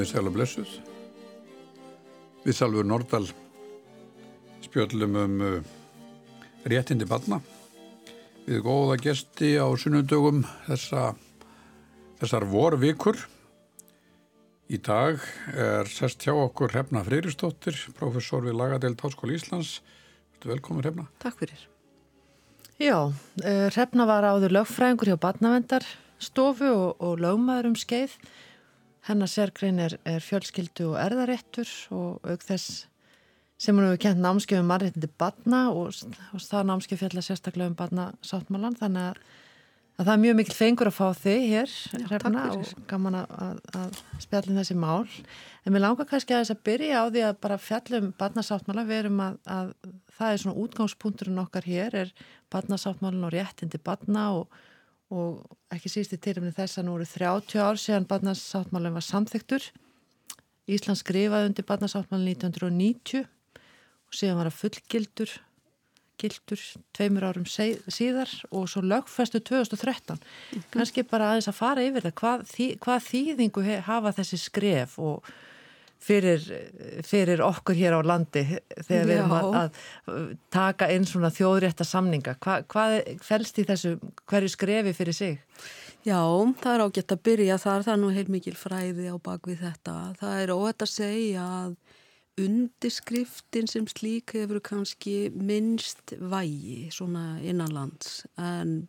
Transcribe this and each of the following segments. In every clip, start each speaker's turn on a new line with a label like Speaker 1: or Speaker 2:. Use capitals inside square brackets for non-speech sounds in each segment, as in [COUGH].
Speaker 1: Komið sæl og blessuð. Við Salfur Nordal spjöllum um uh, réttindi barna. Við góða gesti á sunnundögum þessa, þessar vorvikur. Í dag er sest hjá okkur Hrefna Freyristóttir, professor við Lagadeild Háskóli Íslands. Velkomin Hrefna.
Speaker 2: Takk fyrir. Já, uh, Hrefna var áður lögfræðingur hjá barnavendarstofu og, og lögmaður um skeið. Hennar sérgrein er, er fjölskyldu og erðaréttur og auk þess sem hún hefur kent námskefum margirindi barna og, og það námskef fjalla sérstaklega um barnasáttmálan þannig að, að það er mjög mikil fengur að fá þig hér
Speaker 3: Já,
Speaker 2: Hrefna, og gaman að, að spjallin um þessi mál. En mér langar kannski að þess að byrja á því að bara fjallum barnasáttmála við erum að, að það er svona útgangspunkturinn okkar hér er barnasáttmálun og réttindi barna og og ekki síst í tilumni þess að nú eru 30 ár síðan barnasáttmálinn var samþyktur. Ísland skrifaði undir barnasáttmálinn 1990 og síðan var það fullgildur gildur tveimur árum síðar og svo lögfestu 2013. Mm -hmm. Kanski bara aðeins að fara yfir það. Hvað, hvað þýðingu hafa þessi skref og fyrir, fyrir okkur hér á landi þegar við erum að, að taka einn svona þjóðrétta samninga. Hva, hvað fælst í þessu hverju skrefi fyrir sig?
Speaker 3: Já, það er ágætt að byrja þar, það er nú heil mikil fræði á bakvið þetta. Það er óhætt að segja að undirskriftin sem slík hefur kannski minnst vægi svona innanlands en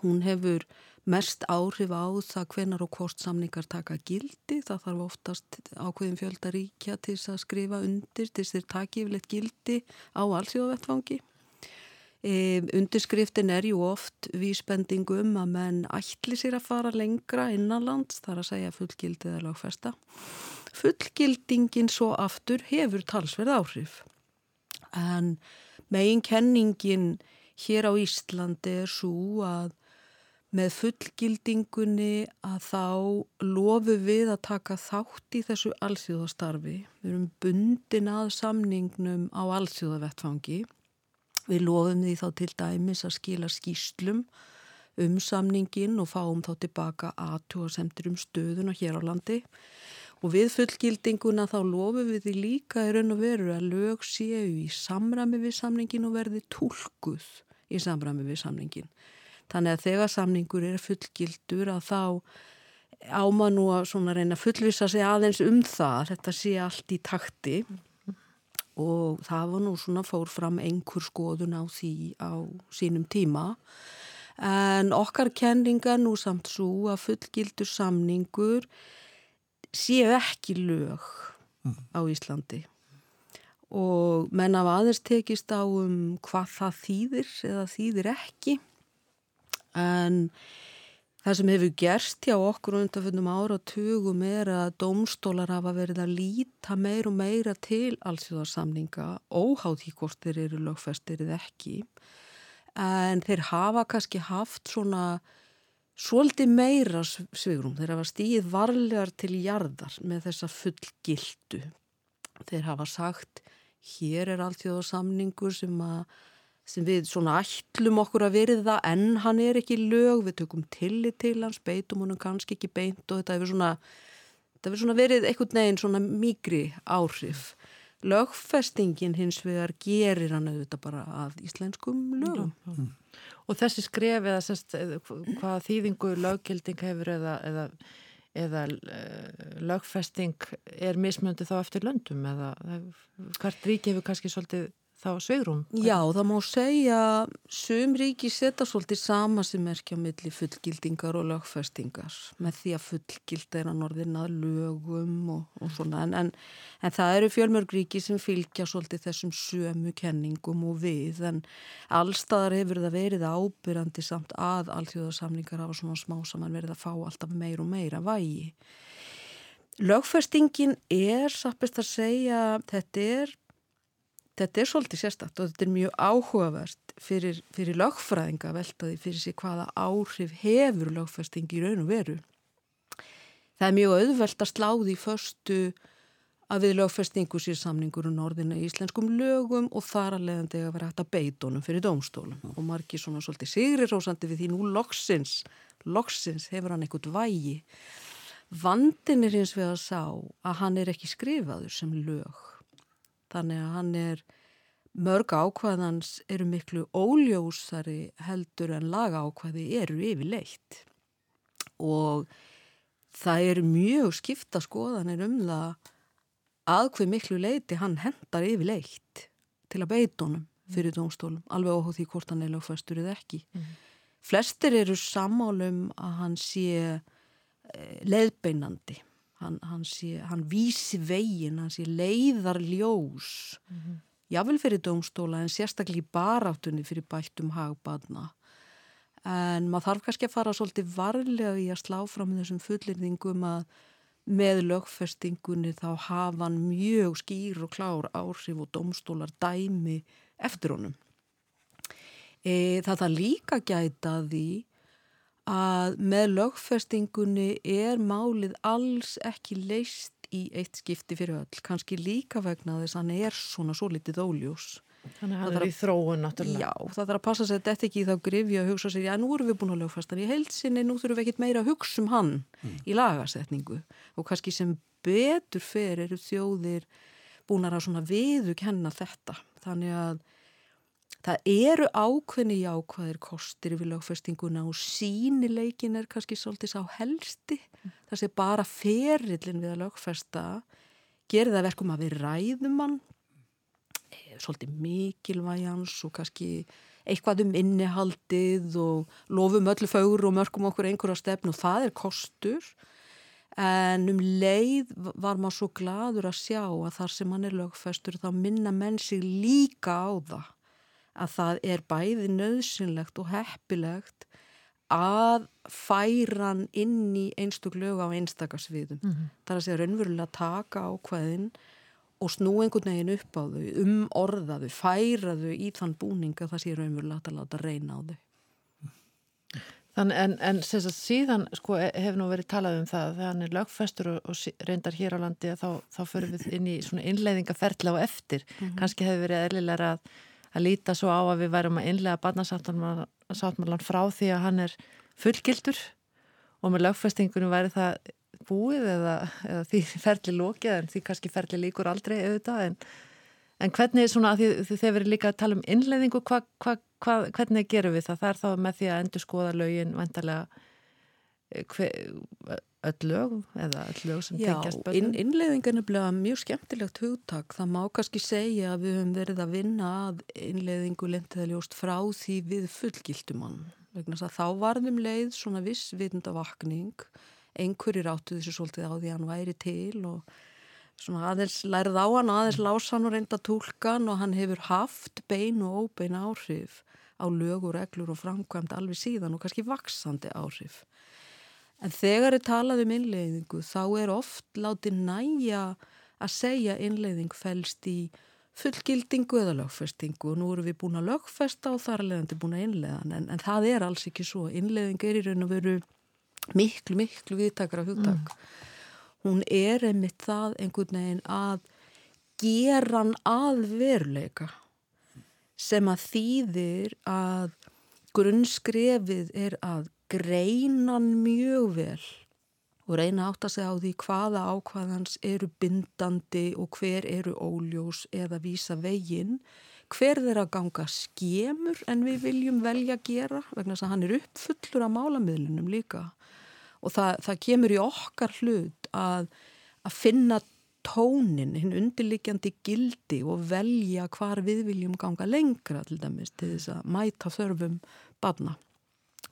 Speaker 3: hún hefur mest áhrif á það hvenar og hvort samningar taka gildi. Það þarf oftast ákveðin fjöldaríkja til að skrifa undir til þess að taki yfirleitt gildi á allsjóðavettfangi. E, undirskriftin er ju oft vísbendingum að menn ætli sér að fara lengra innanlands, þar að segja fullgildið eða lagfesta. Fullgildingin svo aftur hefur talsverð áhrif. En megin kenningin hér á Íslandi er svo að með fullgildingunni að þá lofu við að taka þátt í þessu allsjóðastarfi. Við erum bundin að samningnum á allsjóðavettfangi. Við lofum því þá til dæmis að skila skýslum um samningin og fáum þá tilbaka aðtúa semtir um stöðuna hér á landi. Og við fullgildinguna þá lofum við því líka í raun og veru að lög séu í samræmi við samningin og verði tólkuð í samræmi við samningin. Þannig að þegar samningur er fullgildur að þá áma nú að reyna að fullvisa sig aðeins um það, þetta sé allt í takti. Og það var nú svona fór fram einhver skoðun á því á sínum tíma. En okkar kenninga nú samt svo að fullgildur samningur séu ekki lög á Íslandi. Og menn af aðeins tekist á um hvað það þýðir eða þýðir ekki en það sem hefur gerst hjá okkur undanfjöndum ára og tugum er að domstólar hafa verið að líta meir og meira til allsjóðarsamninga óháð í hvort þeir eru lögfestir eða ekki. En þeir hafa kannski haft svona svolítið meira svigrum þeir hafa stíð varlegar til jarðar með þessa fullgildu þeir hafa sagt hér er allsjóðarsamningur sem að sem við svona ætlum okkur að verða en hann er ekki lög, við tökum tillit til hans, beitum honum kannski ekki beint og þetta hefur svona, þetta svona verið einhvern veginn svona mýgri áhrif. Lögfestingin hins vegar gerir hann auðvitað bara að íslenskum lögum. Mm.
Speaker 2: Og þessi skref eða sest, hvað þýðingu löggilding hefur eða, eða, eða uh, lögfesting er mismöndi þá eftir löndum eða hvert ríki hefur kannski svolítið þá sveirum?
Speaker 3: Já, það má segja sum ríki setja svolítið sama sem er ekki á milli fullgildingar og lögfestingar með því að fullgilda er að norðina lögum og, og svona en, en, en það eru fjölmörgríki sem fylgja svolítið þessum sömu kenningum og við en allstaðar hefur það verið ábyrjandi samt að allþjóðarsamlingar hafa svona smá saman verið að fá alltaf meir og meira vægi. Lögfestingin er, sappist að segja, þetta er þetta er svolítið sérstakt og þetta er mjög áhugavert fyrir, fyrir lögfræðinga veltaði fyrir sig hvaða áhrif hefur lögfesting í raun og veru. Það er mjög auðvelt að sláði í förstu að við lögfestingu sér samningur um norðina í íslenskum lögum og þar að leiðandi að vera hægt að beitónum fyrir dómstólum og margir svona svolítið sigri rósandi við því nú loksins, loksins hefur hann einhvert vægi. Vandin er eins við að sá að hann er ekki skrifaður sem lög. Þannig að hann er, mörg ákvæðans eru miklu óljósari heldur en laga ákvæði eru yfirleitt. Og það eru mjög skipta skoðanir um það að hver miklu leiti hann hendar yfirleitt til að beita honum fyrir dómstólum, alveg óhóð því hvort hann er lögfæstur eða ekki. Mm. Flestir eru sammálum að hann sé eh, leðbeinandi, hann, hann, sé, hann vísi vegin, hann sé leiðar ljós, mm -hmm. jável fyrir dómstóla en sérstaklega í baráttunni fyrir bættum hagbarna. En maður þarf kannski að fara svolítið varlega í að slá fram þessum fullirðingum að með lögfestingunni þá hafa hann mjög skýr og klár áhrif og domstólar dæmi eftir honum. E, það það líka gæta því að með lögfestingunni er málið alls ekki leist í eitt skipti fyrir öll, kannski líka vegna þess að hann er svona svo litið óljós.
Speaker 2: Þannig að það er í þróun náttúrulega.
Speaker 3: Já, það þarf að passa sér þetta ekki í þá grifja að hugsa sér, já nú erum við búin að lögfesta hann í heilsinni, nú þurfum við ekkit meira að hugsa um hann mm. í lagasetningu og kannski sem betur fer eru þjóðir búin að svona viðu kenna þetta. Þannig að það eru ákveðni jákvæðir kostir við lögfestinguna og sínileikin er kannski svolítið sá helsti. Mm. Það sé bara ferillin við að lögfesta gerir það verkum að við ræðum hann svolítið mikilvægjans og kannski eitthvað um innihaldið og lofum öllu fögur og mörgum okkur einhverja stefn og það er kostur en um leið var maður svo gladur að sjá að þar sem hann er lögfestur þá minna menn sig líka á það að það er bæði nöðsynlegt og heppilegt að færa hann inn í einstök lög á einstakarsviðum. Mm -hmm. Það er að segja raunverulega taka ákveðin og snú einhvern veginn upp á þau, um orðaðu, færa þau í þann búning að það sé raunverulega að láta reyna á þau.
Speaker 2: Þannig en, en sagt, síðan sko, hefur nú verið talað um það þegar hann er lögfestur og, og reyndar hér á landi þá, þá förum við inn í svona innleiðingaferðla og eftir. Mm -hmm. Kanski hefur verið eðlilega að, að líta svo á að við værum að innlega barnasáttmálan frá því að hann er fullgildur og með lögfestingunum væri það búið eða, eða því [LAUGHS] ferli lókið en því kannski ferli líkur aldrei auðvitað en, en hvernig svona því, því þeir verið líka að tala um innleiðingu hva, hva, hva, hvernig gerum við það? Það er þá með því að endur skoða lögin vendarlega eh, öll lög eða öll lög sem tengjast
Speaker 3: börnum? Já, inn, innleiðingan er bleið mjög skemmtilegt hugtak. Það má kannski segja að við höfum verið að vinna að innleiðingu lentiðaljóst frá því við fullgildumann. Þá varðum leið svona viss vitundavakning einhverjir áttu þessu svolítið á því að hann væri til og svona aðeins lærið á hann aðeins lása hann og reynda tólkan og hann hefur haft bein og óbein áhrif á lög og reglur og framkvæmt alveg síðan og kannski vaksandi áhrif. En þegar er talað um innleiðingu þá er oft látið næja að segja innleiðing fælst í fullgildingu eða lögfestingu og nú erum við búin að lögfesta og þar er leðandi búin að innleiðan en, en það er alls ekki svo. Innleiðing er í raun og veru miklu, miklu viðtakara hugtak. Mm. Hún er einmitt það einhvern veginn að gera hann að veruleika sem að þýðir að grunnskrefið er að greina hann mjög vel og reyna átt að segja á því hvaða ákvaðans eru bindandi og hver eru óljós eða vísa veginn hver þeir að ganga skemur en við viljum velja að gera vegna þess að hann er uppfullur af málamiðlunum líka og það, það kemur í okkar hlut að, að finna tónin, hinn undirlikjandi gildi og velja hvar við viljum ganga lengra til dæmis til þess að mæta þörfum badna.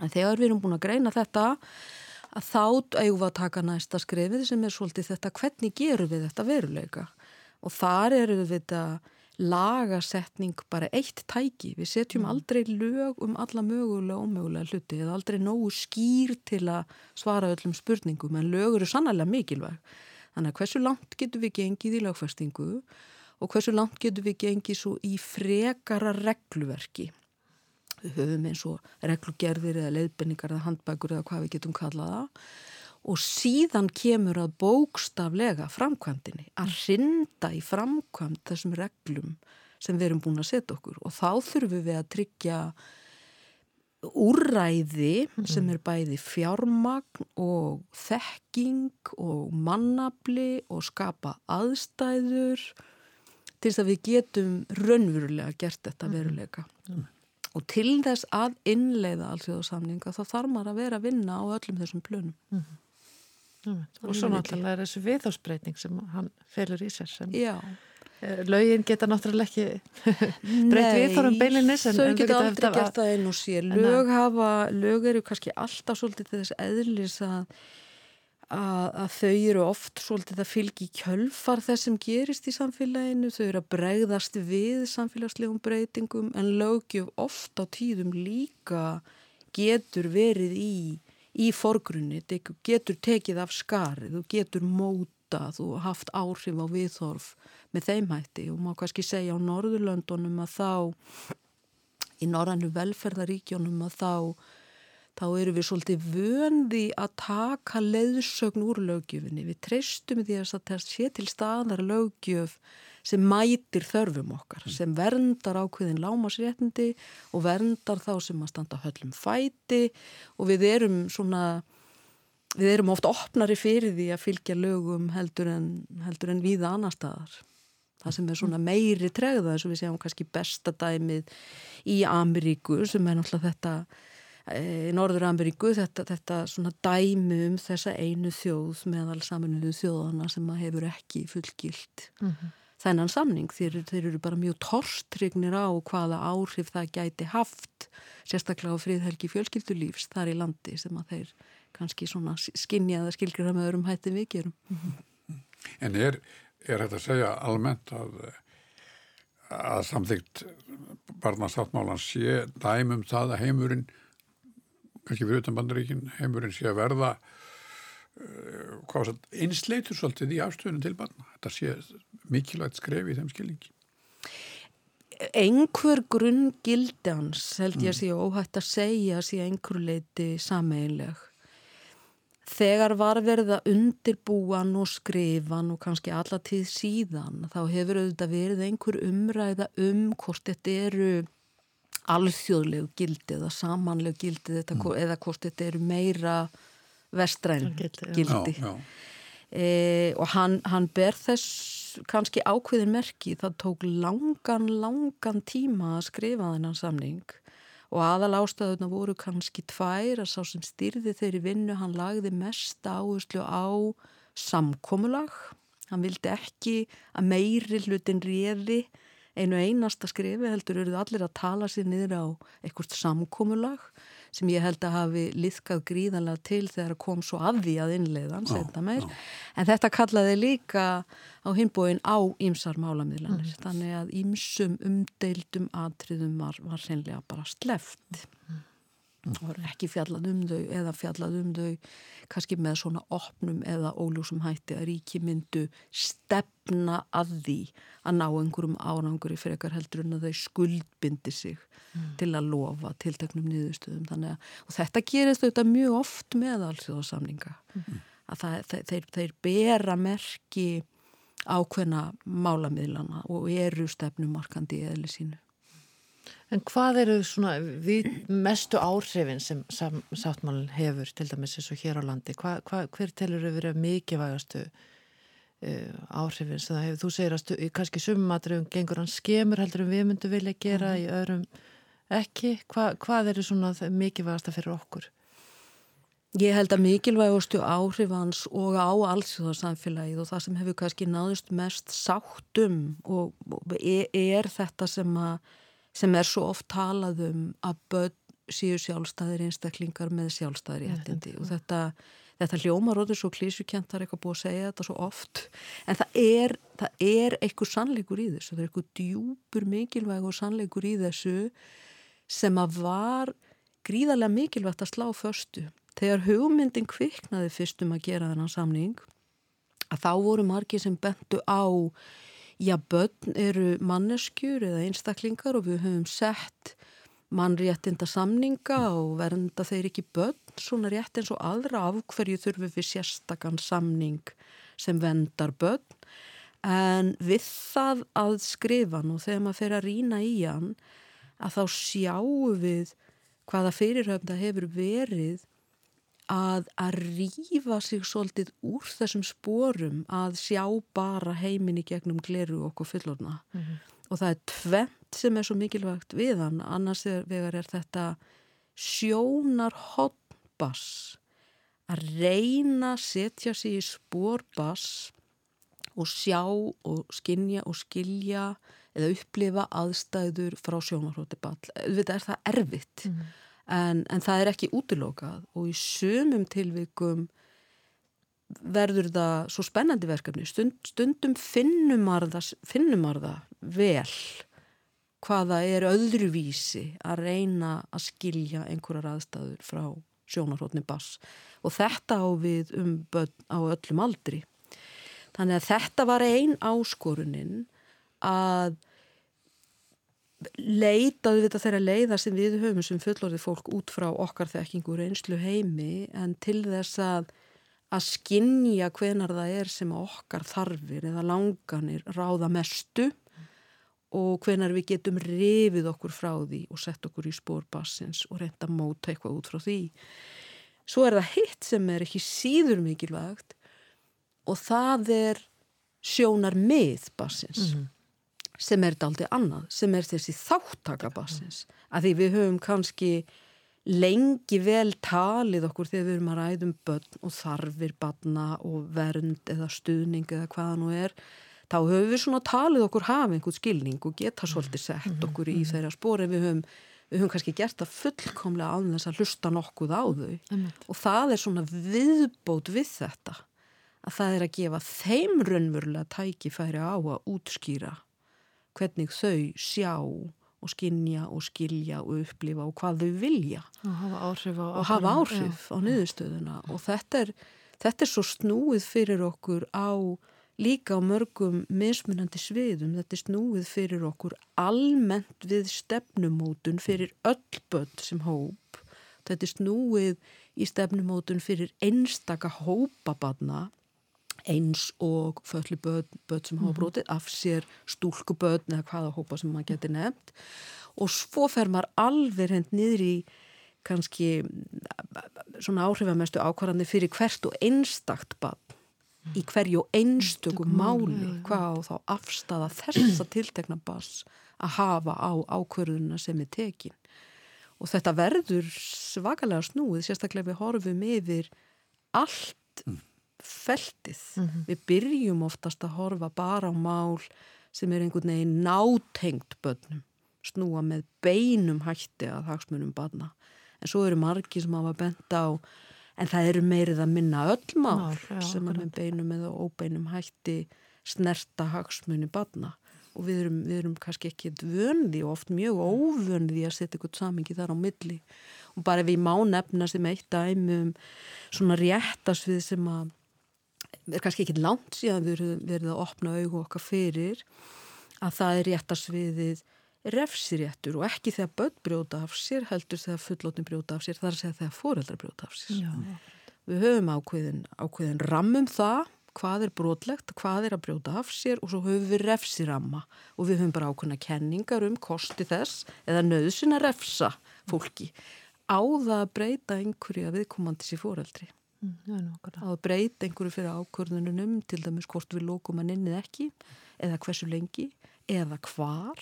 Speaker 3: En þegar við erum búin að greina þetta að þá eigum við að taka næsta skrifið sem er svolítið þetta hvernig gerum við þetta veruleika og þar eru við þetta lagasetning bara eitt tæki. Við setjum mm. aldrei lög um alla mögulega og ómögulega hluti eða aldrei nógu skýr til að svara öllum spurningum en lög eru sannlega mikilvæg. Þannig að hversu langt getur við gengið í lögfestingu og hversu langt getur við gengið svo í frekara regluverki. Við höfum eins og reglugerðir eða leiðbenningar eða handbækur eða hvað við getum kallaða og síðan kemur að bókstaflega framkvæmdini að rinda í framkvæmd þessum reglum sem við erum búin að setja okkur og þá þurfum við að tryggja úræði sem er bæði fjármagn og þekking og mannabli og skapa aðstæður til þess að við getum raunverulega gert þetta veruleika. Mm. Og til þess að innleiða allsjóðsamninga þá þarf maður að vera að vinna á öllum þessum plönum. Mm.
Speaker 2: Mm. Og svo náttúrulega er þessu viðhásbreyting sem hann felur í sér sem...
Speaker 3: Já.
Speaker 2: Eh, lögin geta náttúrulega ekki [LAUGHS] breytt við þórum beilinnis
Speaker 3: Nei, þau geta aldrei gert það einn og sér lög, hafa, lög eru kannski alltaf svolítið þess eðlis að, að, að þau eru oft svolítið að fylgi kjölfar þess sem gerist í samfélaginu. Þau eru að bregðast við samfélagslegum breytingum en lögjöf oft á tíðum líka getur verið í í forgrunni, getur tekið af skarið og getur mótað og haft áhrif á viðhorf með þeim hætti. Og má kannski segja á Norðurlöndunum að þá í norrannu velferðaríkjónum að þá þá eru við svolítið vöndi að taka leiðsögn úr lögjöfinni. Við treystum því að það sé til staðar lögjöf sem mætir þörfum okkar, sem verndar ákveðin lámasréttindi og verndar þá sem að standa höllum fæti. Og við erum svona, við erum ofta opnari fyrir því að fylgja lögum heldur en, heldur en viða annar staðar. Það sem er svona meiri tregða eins og við séum kannski besta dæmið í Ameríku sem er náttúrulega þetta eh, í Norður Ameríku þetta, þetta svona dæmi um þessa einu þjóð meðal saminuðu þjóðana sem að hefur ekki fullgilt mm -hmm. þennan samning þeir, þeir eru bara mjög torstrignir á hvaða áhrif það gæti haft sérstaklega á friðhelgi fjölskyldulífs þar í landi sem að þeir kannski svona skinja eða skilgjur með öðrum hætti við gerum mm -hmm.
Speaker 1: En er er þetta að segja almennt að, að samþygt barnasáttmálan sé dæmum það að heimurinn kannski fyrir utan bandaríkin heimurinn sé að verða uh, einsleitur svolítið í afstöðunum til barna. Þetta sé mikilvægt skref í þeim skilningi.
Speaker 3: Einhver grunn gildans held ég að mm. sé óhægt að segja að sé einhver leiti sameinleg Þegar var verið að undirbúan og skrifan og kannski alla tíð síðan þá hefur auðvitað verið einhver umræða um hvort þetta eru alþjóðlegu gildi eða samanlegu gildi þetta, mm. eða hvort þetta eru meira vestræn gildi. gildi. Já, já. E, og hann, hann ber þess kannski ákveðin merki það tók langan, langan tíma að skrifa þennan samning og aðal ástöðuna voru kannski tvær að sá sem styrði þeirri vinnu hann lagði mest áherslu á samkomulag hann vildi ekki að meiri hlutin réði einu einasta skrifi heldur eruð allir að tala sér niður á einhvert samkomulag sem ég held að hafi liðkað gríðanlega til þegar kom svo af því að innleiðan en þetta kallaði líka á hinbóin á ímsar málamiðlanir mm. þannig að ímsum umdeildum atriðum var, var senlega bara sleft mm. Og mm. ekki fjallað um þau eða fjallað um þau kannski með svona opnum eða ólúsum hætti að ríki myndu stefna að því að ná einhverjum árangur í frekar heldur en að þau skuldbindi sig mm. til að lofa tilteknum niðurstöðum þannig að og þetta gerist auðvitað mjög oft með allsjóðasamninga mm. að það, þeir, þeir bera merki ákveðna málamiðlana og eru stefnumarkandi í eðli sínu.
Speaker 2: En hvað eru svona við mestu áhrifin sem sáttmálinn hefur til dæmis eins og hér á landi? Hva, hva, hver telur þau verið mikilvægastu uh, áhrifin sem það hefur? Þú segir að stu, kannski summatriðum gengur hann skemur heldur en við myndum vilja gera mm. í öðrum ekki? Hva, hvað eru svona mikilvægasta fyrir okkur?
Speaker 3: Ég held að mikilvægustu áhrifans og á allsjóðarsamfélagið og það sem hefur kannski náðust mest sáttum og, er, er þetta sem, að, sem er svo oft talað um að börn síu sjálfstæðir einstaklingar með sjálfstæðir í hættindi og þetta, þetta hljómar og þetta er svo klísukent, það er eitthvað búið að segja þetta svo oft. En það er, það er eitthvað sannleikur í þessu, það er eitthvað djúpur mikilvægur sannleikur í þessu sem að var gríðarlega mikilvægt að slá förstu. Þegar hugmyndin kviknaði fyrstum að gera þennan samning að þá voru margi sem bentu á já, börn eru manneskjur eða einstaklingar og við höfum sett mannréttinda samninga og verenda þeir ekki börn svona rétt eins og aðra. Af hverju þurfum við sérstakann samning sem vendar börn? En við það að skrifa nú þegar maður fer að rína í hann að þá sjáum við hvaða fyrirhöfnda hefur verið að, að rýfa sig svolítið úr þessum sporum að sjá bara heiminni gegnum gleru okkur fullorna mm -hmm. og það er tvent sem er svo mikilvægt við hann. Annars vegar er þetta sjónar hotbass að reyna setja sig í spórbass og sjá og skinja og skilja eða upplifa aðstæður frá sjónarhótti ball. Þetta er það erfitt. Mm -hmm en, en það er ekki útilokað. Og í sumum tilvikum verður það svo spennandi verkefni. Stund, stundum finnum marða vel hvaða er öðruvísi að reyna að skilja einhverjar aðstæður frá sjónarhóttni bass. Og þetta á við um börn á öllum aldri. Þannig að þetta var einn áskorunin að leitaðu við þeirra leiða sem við höfum sem fullorðið fólk út frá okkar þekkingur einslu heimi en til þess að að skinja hvenar það er sem okkar þarfir eða langanir ráða mestu og hvenar við getum rifið okkur frá því og sett okkur í spórbassins og reynda að móta eitthvað út frá því. Svo er það hitt sem er ekki síður mikilvægt og það er sjónar með bassins. Mm -hmm sem er aldrei annað, sem er þessi þáttakabassins, að því við höfum kannski lengi vel talið okkur þegar við erum að ræðum börn og þarfir barna og vernd eða stuðning eða hvaða nú er þá höfum við svona talið okkur hafa einhvern skilning og geta svolítið sett mhm, okkur í mhm. þeirra spór en við höfum, við höfum kannski gert það fullkomlega án þess að hlusta nokkuð á þau. Og það er svona viðbót við þetta að það er að gefa þeim raunverulega tækifæri á að útskýra hvernig þau sjá og skinja og skilja og upplifa og hvað þau vilja.
Speaker 2: Og hafa áhrif á,
Speaker 3: og hafa áhrif á niðurstöðuna. Og þetta er, þetta er svo snúið fyrir okkur á líka á mörgum mismunandi sviðum. Þetta er snúið fyrir okkur almennt við stefnumótun fyrir öll börn sem hóp. Þetta er snúið í stefnumótun fyrir einstaka hópabanna eins og föllu börn, börn sem hafa mhm. brotið af sér stúlkubörn eða hvaða hópa sem maður getur nefnt. Og svo fer maður alveg hend niður í kannski svona áhrifamestu ákvarðandi fyrir hvert og einstakt barn í hverju einstökum máli hvað á þá afstafa þessa tiltekna bass að hafa á ákvarðuna sem er tekin. Og þetta verður svakalega snúið sérstaklega við horfum yfir allt mm feltið. Mm -hmm. Við byrjum oftast að horfa bara á mál sem er einhvern veginn nátengt börnum, snúa með beinum hætti að hagsmunum barna. En svo eru margi sem hafa bent á, en það eru meirið að minna öll mál, já, sem er með beinum eða óbeinum hætti snerta hagsmunni barna. Og við erum, við erum kannski ekki vöndi og oft mjög óvöndi að setja eitthvað samingi þar á milli. Og bara við má nefna sem eitt dæmi um svona réttasvið sem að er kannski ekki langt síðan við verðum að opna augu okkar fyrir að það er réttarsviðið refsiréttur og ekki þegar börn brjóta af sér heldur þegar fullotni brjóta af sér þar að segja þegar fóreldrar brjóta af sér. Já. Við höfum ákveðin, ákveðin rammum það hvað er brotlegt, hvað er að brjóta af sér og svo höfum við refsiramma og við höfum bara ákveðina kenningar um kosti þess eða nöðsina refsa fólki á það að breyta einhverju að viðkomandi sér fóreldri. Mm, að breyta einhverju fyrir ákvörðunum til dæmis hvort við lókum hann inn eða ekki eða hversu lengi eða hvar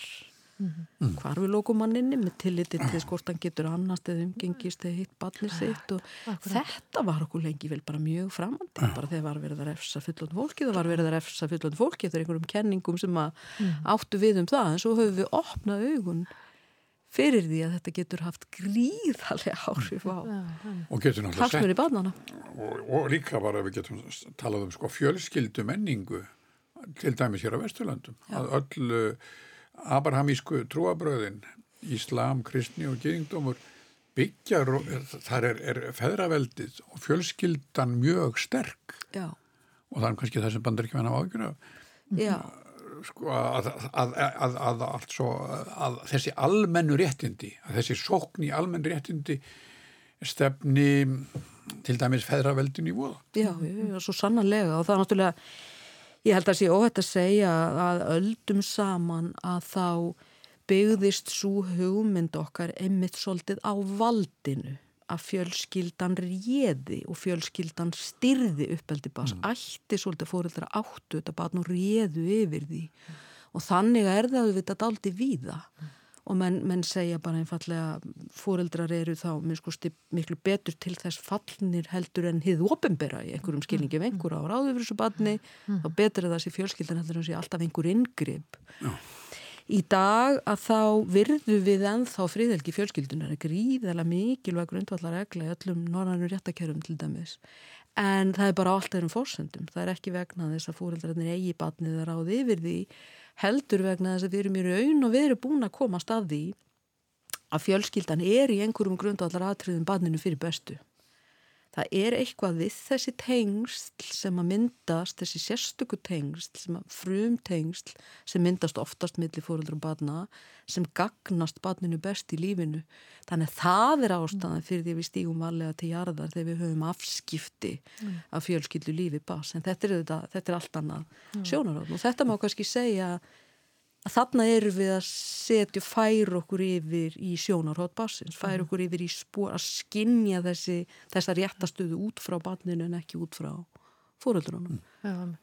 Speaker 3: mm -hmm. hvar við lókum hann inni með tillitið til hvort hann getur annast eða umgengist eða hitt ballir sitt og Akkurat. þetta var okkur lengi vel bara mjög framandi bara þegar var verið að refsa fullon fólki það var verið að refsa fullon fólki eftir einhverjum kenningum sem að mm. áttu við um það en svo höfum við opnað augun fyrir því að þetta getur haft gríðarlega áhrif á hansmur í barnana
Speaker 1: og, og líka bara við getum talað um sko, fjölskyldu menningu til dæmis hér á Vesturlandum Já. að öll uh, abrahamísku trúabröðin Íslam, kristni og geðingdómur byggjar, þar er, er feðraveldið og fjölskyldan mjög sterk. Já. og það er kannski það sem bandar ekki menna á ágjur af. Já sko, að, að, að, að þessi almennu réttindi, að þessi sókn í almennu réttindi stefni til dæmis feðraveldin í voða.
Speaker 3: Já, já, svo sannanlega og það er náttúrulega, ég held að sé óhætt að segja að öldum saman að þá byggðist svo hugmynd okkar einmitt svolítið á valdinu að fjölskyldan réði og fjölskyldan styrði uppeldi bás, mm. ætti svolítið fóreldra áttu þetta barn og réðu yfir því mm. og þannig er það að við þetta aldrei víða mm. og menn, menn segja bara einfallega fóreldrar eru þá skusti, miklu betur til þess fallnir heldur en hið ofinbera í einhverjum skilningi af einhver á ráðu fyrir þessu barni mm. þá betur það þessi fjölskyldan heldur en sé alltaf einhver yngripp Já Í dag að þá virðu við ennþá fríðelgi fjölskyldunar er gríðala mikilvæg grundvallar regla í öllum norðanur réttakjörum til dæmis. En það er bara allt erum fórsöndum það er ekki vegna þess að fóreldrarnir eigi batnið að ráði yfir því heldur vegna þess að við erum í raun og við erum búin að koma stað því að fjölskyldan er í einhverjum grundvallar aðtriðum batninu fyrir bestu það er eitthvað við þessi tengsl sem að myndast, þessi sérstöku tengsl, frum tengsl sem myndast oftast millir fóröldra og batna, sem gagnast batninu best í lífinu. Þannig að það er ástæðan fyrir því við stígum varlega til jarðar þegar við höfum afskipti mm. af fjölskyldu lífi bas. En þetta er, þetta, þetta er allt annað mm. sjónaráð og þetta má kannski segja að að þarna eru við að setja færa okkur yfir í sjónarhótt bassins, færa mhm. okkur yfir í spór að skinja þessi, þessa réttastöðu út frá barninu en ekki út frá fóröldrunum.
Speaker 2: Mm.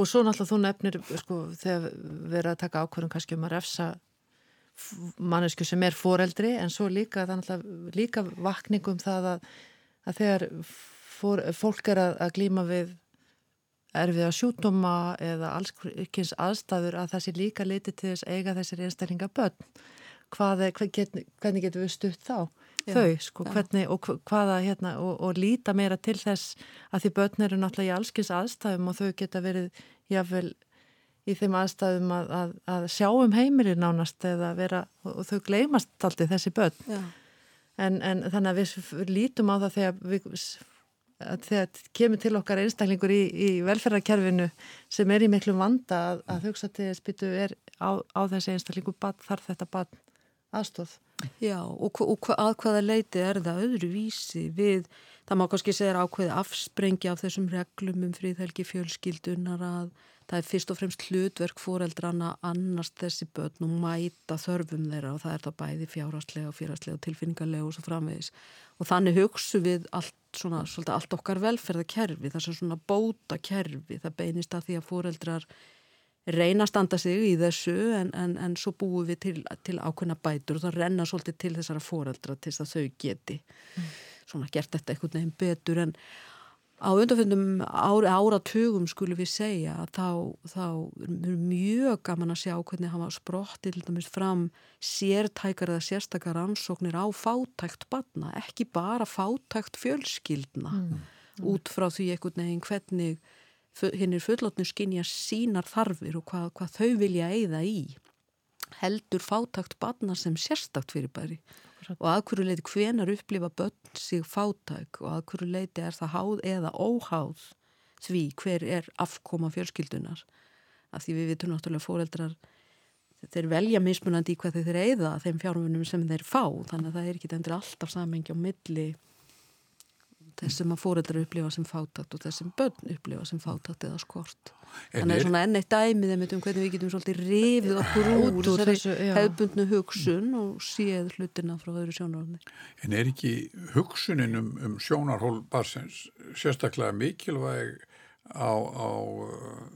Speaker 2: Og svo náttúrulega þú nefnir sko, þegar við erum að taka ákvörðum kannski um að refsa mannesku sem er fóreldri en svo líka, líka vakningum það að, að þegar fór, fólk er að, að glýma við erfiða sjútuma eða allskins aðstæður að það sé líka litið til þess eiga þessir einstaklinga börn. Hvað er, hvernig getur við stutt þá? Já, þau, sko, já. hvernig og hvaða, hérna, og, og líta meira til þess að því börn eru náttúrulega í allskins aðstæðum og þau geta verið jáfnvel í þeim aðstæðum að, að, að sjá um heimilir nánast eða vera, og, og þau gleymast alltaf þessi börn. En, en þannig að við lítum á það þegar við að þegar kemur til okkar einstaklingur í, í velferðarkerfinu sem er í miklum vanda að, að hugsa til þess byttu er á, á þessi einstaklingu þarf þetta bad aðstóð.
Speaker 3: Já og, og að hvaða leiti er það öðru vísi við, það má kannski segja ákveði afsprengi af þessum reglum um fríðhelgi fjölskyldunar að það er fyrst og fremst hlutverk fóreldrana annars þessi börn og mæta þörfum þeirra og það er þá bæði fjárhastlega og fjárhastlega og tilfinningarlega og svo framvegis og þannig hugsu við allt, svona, allt okkar velferðakerfi, það er svona bóta kerfi, það beinist að því að fóreldrar reyna að standa sig í þessu en, en, en svo búum við til, til ákveðna bætur og það renna svolítið til þessara fóreldra til þess að þau geti mm. svona gert þetta einhvern veginn betur en á undanfjöndum ára, áratugum skulum við segja að þá, þá er mjög gaman að sjá hvernig hann var sprottið til dæmis fram sértækar eða sérstakar ansóknir á fátækt batna, ekki bara fátækt fjölskyldna mm. Mm. út frá því einhvern veginn hvernig hinn er fullotnu skinja sínar þarfir og hvað, hvað þau vilja eigða í heldur fátækt batna sem sérstakt fyrir bæri og að hverju leiti hvenar upplifa börn sig fátæk og að hverju leiti er það háð eða óháð því hver er afkoma fjölskyldunar. Af því við vitum náttúrulega fóreldrar þeir velja mismunandi í hvað þeir eigða þeim fjármunum sem þeir fá. Þannig að það er ekki endur alltaf samengi á milli þess sem að fóreldrar upplifa sem fátakt og þess sem börn upplifa sem fátakt eða skort. En þannig að svona enn eitt dæmið um hvernig við getum svolítið rifið okkur út úr þessari hefbundnu hugsun og séð hlutina frá öðru sjónarhólni
Speaker 1: En er ekki hugsunin um, um sjónarhól barsens sérstaklega mikilvæg á, á uh,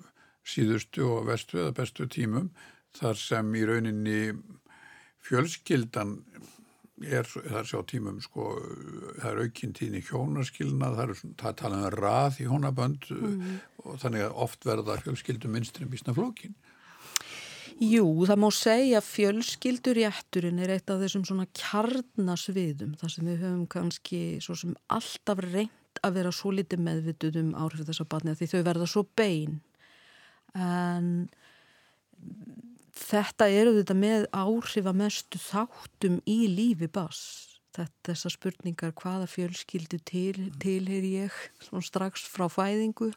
Speaker 1: síðustu og vestu eða bestu tímum þar sem í rauninni fjölskyldan er þar sjá tímum sko, það er aukinn tíni hjónaskilna, það er, það tala um rað í hjónabönd mm. og þannig að oft verða fjölskyldum minnstri bísna flókin.
Speaker 3: Jú, það má segja að fjölskyldurétturinn er eitt af þessum svona kjarnasviðum, þar sem við höfum kannski svo sem alltaf reynd að vera svo litið meðvituð um áhrif þess að batna því þau verða svo bein en þetta eru þetta með áhrif að mestu þáttum í lífi bass þessar spurningar hvaða fjölskyldu til, tilheyr ég strax frá fæðingu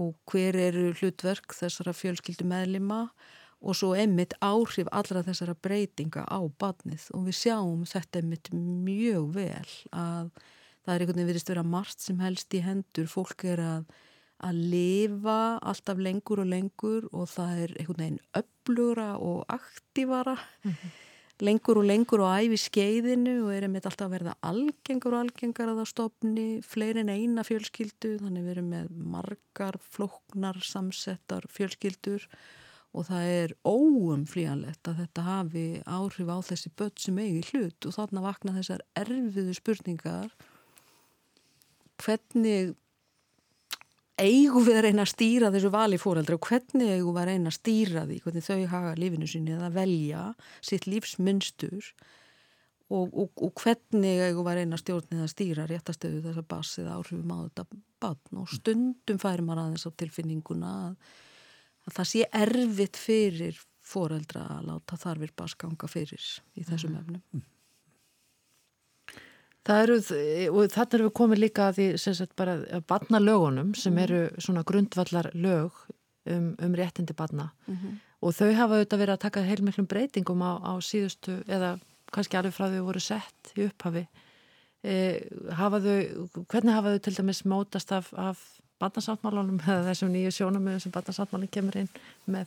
Speaker 3: og hver eru hlutverk þessara fjölskyldu meðlima og svo emmitt áhrif allra þessara breytinga á badnið og við sjáum þetta emmitt mjög vel að það er einhvern veginn verist vera margt sem helst í hendur. Fólk er að að lifa alltaf lengur og lengur og það er einhvern veginn öflura og aktífara mm -hmm. lengur og lengur og æfi skeiðinu og er einmitt alltaf að verða algengar og algengar að það stopni fleirin eina fjölskyldu. Þannig við erum með margar floknar samsettar fjölskyldur og það er óumflíjanlegt að þetta hafi áhrif á þessi börn sem eigi hlut. Og þarna vakna þessar erfiðu spurningar. Hvernig eigum við að reyna að stýra þessu vali fóreldra og hvernig eigum við að reyna að stýra því hvernig þau hafa lífinu sinni að velja sitt lífsmynstur og, og, og hvernig eigum við að reyna að stjórnið að stýra réttastöðu þess að basið áhrifum á þetta batn og stundum færi maður aðeins á tilfinninguna að, að það sé erfitt fyrir fóreldra að láta þarfir basganga fyrir í þessum mm. efnum.
Speaker 2: Það eru, og þarna erum við komið líka að því sem sagt bara að badna lögunum sem mhm. eru svona grundvallar lög um, um réttindi badna mm -hmm. og þau hafa auðvitað verið að taka heilmiklum breytingum á, á síðustu eða kannski alveg frá þau voru sett í upphafi e, hafa þau, hvernig hafa þau til dæmis mótast af, af badnasáttmálunum [LAUGHS] eða þessum nýju sjónamöðum sem badnasáttmálun kemur inn með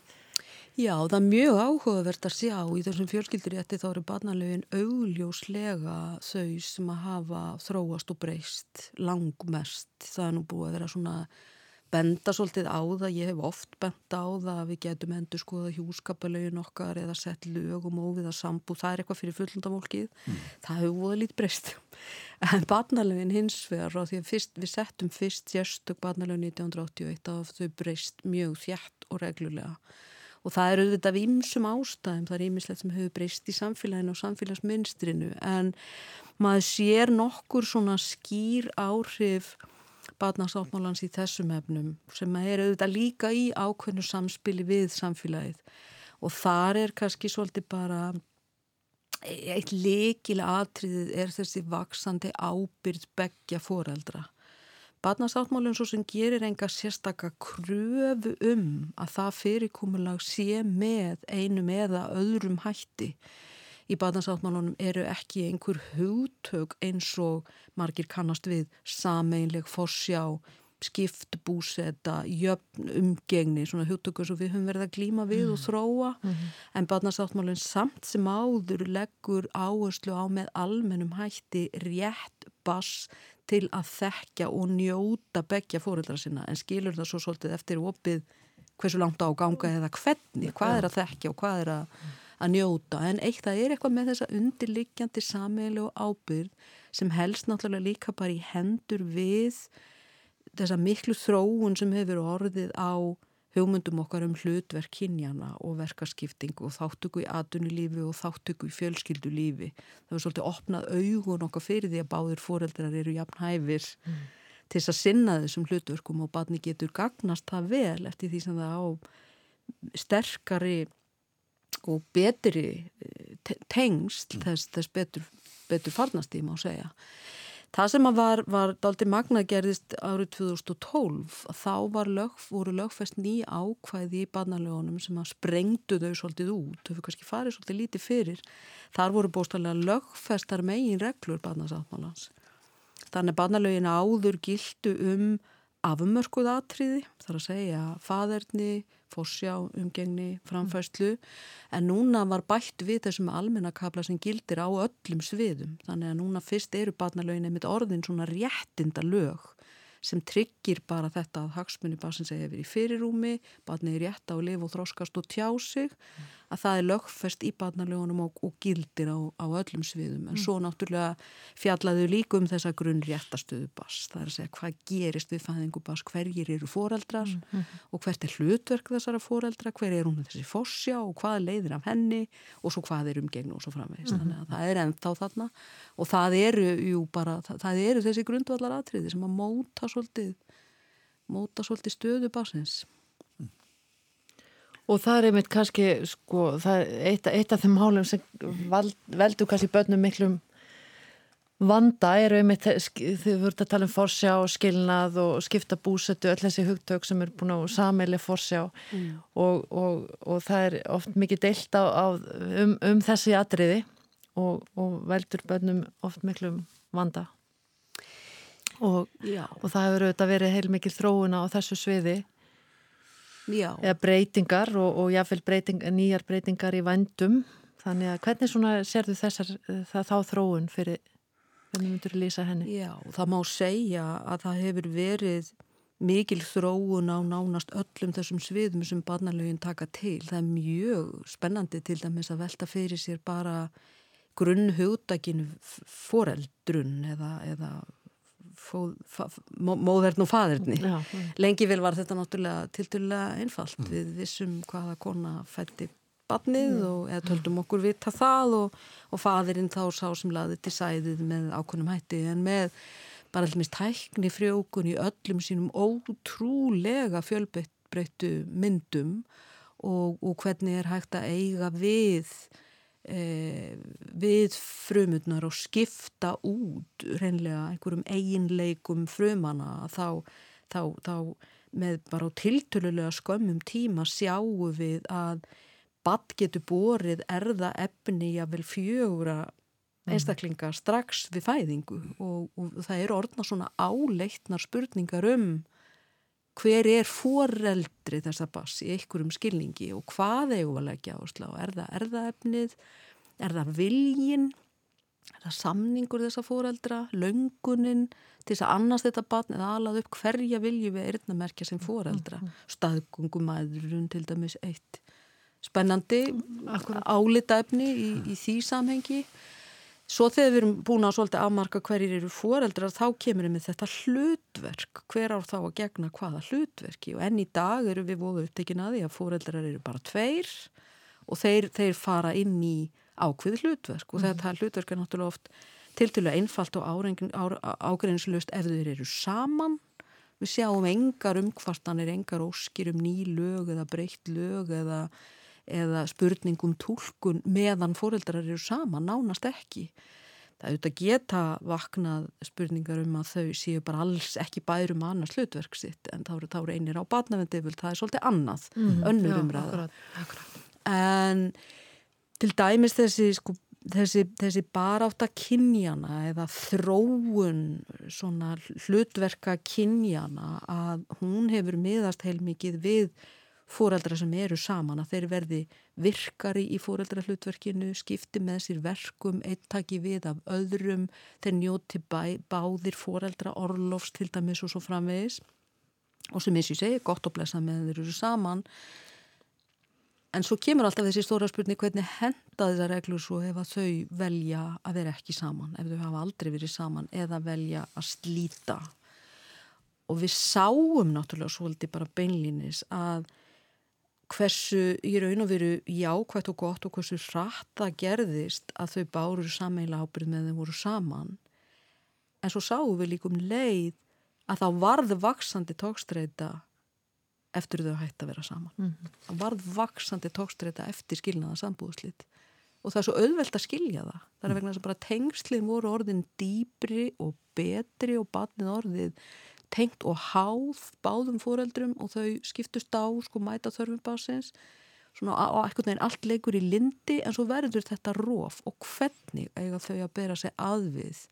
Speaker 3: Já, það er mjög áhugavert að sjá í þessum fjölskyldurétti þá eru barnalögin augljóslega þau sem að hafa þróast og breyst langmest. Það er nú búið að vera svona benda svolítið á það, ég hef oft benda á það að við getum endur skoða hjúskapalögin okkar eða sett lög og mófið að sambú, það er eitthvað fyrir fullundamólkið, mm. það hefur búið lítið breyst. [LAUGHS] En barnalögin hins vegar, á því að fyrst, við settum fyrst sérstök barnalögin 1981 að þau breyst mjög þjætt og reglulega og það eru auðvitað við ymsum ástæðum, það er ýmislegt sem hefur breyst í samfélaginu og samfélagsmynstrinu en maður sér nokkur svona skýr áhrif batnarsáttmálans í þessum efnum sem er auðvitað líka í ákveðnu samspili við samfélagið. Og þar er kannski svolítið bara eitt leikilega atriðið er þessi vaksandi ábyrð begja foreldra Barnasáttmálinn svo sem gerir enga sérstakka kröfu um að það fyrirkomulag sé með einum eða öðrum hætti. Í barnasáttmálunum eru ekki einhver hugtök eins og margir kannast við sameinleg forsjá, skipt, búseta, jöfn, umgengni, svona hugtökur sem við höfum verið að glíma við mm. og þróa mm -hmm. en barnasáttmálinn samt sem áður leggur áherslu á með almennum hætti rétt bass til að þekkja og njóta begja fóreldra sinna en skilur það svo svolítið eftir opið hversu langt á ganga eða hvernig, hvað er að þekkja og hvað er að, að njóta. En eitt það er eitthvað með þessa undirliggjandi sameilu og ábyrð sem helst náttúrulega líka bara í hendur við þessa miklu þróun sem hefur orðið á hugmyndum okkar um hlutverk kynjana og verkaskipting og þáttöku í atunulífi og þáttöku í fjölskyldulífi. Það er svolítið opnað augun okkar fyrir því að báðir fóreldrar eru jafn hæfir mm. til þess að sinna þessum hlutverkum og barni getur gagnast það vel eftir því sem það á sterkari og betri eh, tengsl mm. þess, þess betur, betur farnast í má segja. Það sem var, var daldi magna gerðist árið 2012 þá lög, voru lögfest ný ákvæði í barnalögunum sem að sprengdu þau svolítið út, þau fyrir kannski farið svolítið lítið fyrir. Þar voru bóstallega lögfestar megin reglur barnasáttmálans. Þannig barnalögin áður gildu um afmörkuð atriði, þar að segja faderni, fórsjá, umgengni, framfæslu en núna var bætt við þessum almennakabla sem gildir á öllum sviðum. Þannig að núna fyrst eru barnalögin einmitt orðin svona réttinda lög sem tryggir bara þetta að hagsmunni eða verið í fyrirrúmi, barnið er rétt á að lifa og þróskast og tjá sig, mm. Að það er lögfest í barnalögunum og, og gildir á, á öllum sviðum. En mm. svo náttúrulega fjallaðu líka um þessa grunn réttastöðu bas. Það er að segja hvað gerist við fæðingu bas, hverjir eru foreldrar mm. og hvert er hlutverk þessara foreldra, hver er hún þessi fórsjá og hvað leiðir af henni og svo hvað er umgegn og svo framvegist. Mm. Þannig að það er ennþá þarna og það eru, jú, bara, það, það eru þessi grundvallar atriði sem að móta svolítið móta svolítið stöðu basins
Speaker 2: Og það er einmitt kannski sko, það er eitt, eitt af þeim hálum sem vald, veldu kannski börnum miklum vanda eru einmitt þið voruð að tala um forsjá og skilnað og skipta búsetu, öll þessi hugtök sem er búin á sammeili forsjá. Mm. og, og, og það er oft mikið deilt á, á, um, um þessi atriði og, og veldur börnum oft miklum vanda. Og, og það hefur auðvitað verið heilmikið þróuna á þessu sviði
Speaker 3: Já.
Speaker 2: eða breytingar og, og jáfnveil breyting, nýjar breytingar í vendum þannig að hvernig svona serðu þessar það, þá þróun fyrir hvernig myndur þú lýsa henni?
Speaker 3: Já, það má segja að það hefur verið mikil þróun á nánast öllum þessum sviðum sem barnalögin taka til. Það er mjög spennandi til dæmis að velta fyrir sér bara grunnhugdaginu foreldrun eða, eða móðverðn og faðurni lengi vel var þetta náttúrulega tilturlega einfalt mm. við vissum hvaða kona fætti badnið mm. og eða töldum okkur vita það og, og faðurinn þá sá sem laði til sæðið með ákonum hætti en með bara allmis tækni frjókun í öllum sínum ótrúlega fjölbreyttu myndum og, og hvernig er hægt að eiga við e, við frumutnar og skipta út reynlega einhverjum eiginleikum frumana þá, þá, þá með bara tiltölulega skömmum tíma sjáum við að badd getur borið erða efni að vel fjögura mhm. einstaklinga strax við fæðingu og, og það eru orðna svona áleittnar spurningar um hver er foreldri þessa bass í einhverjum skilningi og hvað eigum að leggja áslá er það erðaefnið, er það viljin er það samningur þessa foreldra? Löngunin til þess að annars þetta barn eða alað upp? Hverja vilju við erðnamerkja sem foreldra? Mm -hmm. staðgungumæðurun til dæmis eitt spennandi álitaefni í, í því samhengi Svo þegar við erum búin að svolítið afmarka hverjir eru foreldrar þá kemur við með þetta hlutverk, hver ár þá að gegna hvaða hlutverki og enn í dag eru við voru upptekin að því að foreldrar eru bara tveir og þeir, þeir fara inn í ákveð hlutverk og mm. þetta hlutverk er náttúrulega oft tiltölu einfalt og ágreynslust ef þeir eru saman. Við sjáum engar umkvartanir, engar óskir um ný lög eða breytt lög eða eða spurningum tólkun meðan fóreldrar eru sama, nánast ekki. Það auðvitað geta vaknað spurningar um að þau séu bara alls ekki bærum annars hlutverk sitt en þá eru einir á batnavendiföld, það er svolítið annað, mm, önnur umræða. En til dæmis þessi, sko, þessi, þessi baráta kynjana eða þróun hlutverka kynjana að hún hefur miðast heilmikið við fóreldra sem eru saman að þeir verði virkari í fóreldra hlutverkinu, skipti með sér verkum, eittaki við af öðrum, þeir njóti bæ, báðir fóreldra orlofs til dæmis og svo framvegis. Og sem ég segi, gott að blessa með þeir eru saman. En svo kemur alltaf þessi stóra spurning hvernig henda þessar reglur svo ef að þau velja að vera ekki saman ef þau hafa aldrei verið saman eða velja að slíta? Og við sáum náttúrulega svolítið bara beinlínis að hversu í raun og veru jákvægt og gott og hversu rætt það gerðist að þau báru sammeila ábyrð með þeim voru saman. En svo sáum við líkum leið að þá varð vaksandi tókstreita eftir þau hætti að vera saman. Mm -hmm. þá varð vaksandi tókstreita eftir skilnaða sambúðslit og það er svo auðvelt að skilja það. Það er vegna þess að bara tengslinn voru orðin dýbri og betri og batnið orðið tengt og háð báðum fóreldrum og þau skiptust á sko mæta þörfum básins svona á eitthvað neginn allt leikur í lindi en svo verður þetta róf og hvernig eiga þau að bera sig aðvið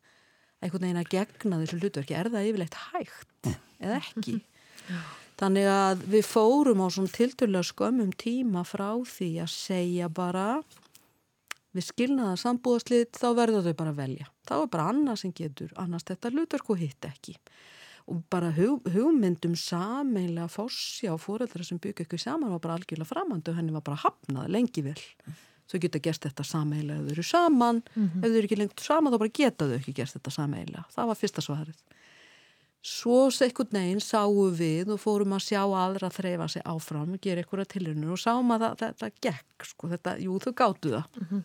Speaker 3: eitthvað neginn að gegna þessu hlutverki? Er það yfirleitt hægt eða ekki? [LAUGHS] Þannig að við fórum á svona tilturlega skömmum tíma frá því að segja bara við skilnaða sambúðaslið þá verður þau bara velja. Þá er bara annað sem getur annars þetta hlutverk og hitt ekki og bara hug, hugmyndum sameila fórsja og fóreldra sem byggja ykkur saman var bara algjörlega framandu og henni var bara hafnað lengi vel. Þau geta gert þetta sameila ef þau eru saman. Mm -hmm. ef þau eru ekki lengt saman þá bara geta þau ekki gert þetta sameila það var fyrsta svarið. Svo sekkund neginn sáum við og fórum að sjá aðra að þreyfa sig áfram og gera ykkur að tilhörnur og sáum að það, þetta gekk sko, þetta, jú þau gáttu það. Mm -hmm.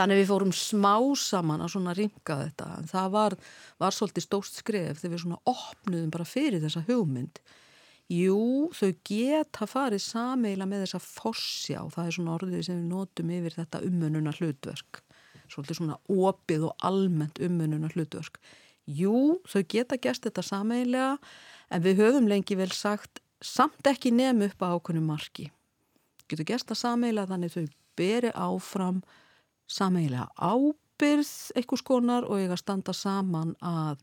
Speaker 3: Þannig við fórum smá saman að svona ringa þetta en það var, var svolítið stóst skref þegar við svona opnuðum bara fyrir þessa hugmynd. Jú, þau geta farið sameila með þessa fossja og það er svona orðið sem við notum yfir þetta umönuna hlutverk. Svolítið svona opið og almennt umönuna hlutverk. Jú, þau geta gert þetta sameilega en við höfum lengi vel sagt samt ekki nefn upp á ákunum marki. Getur gert það sameila þannig þau beri áfram sameigilega ábyrð eitthvað skonar og eiga að standa saman að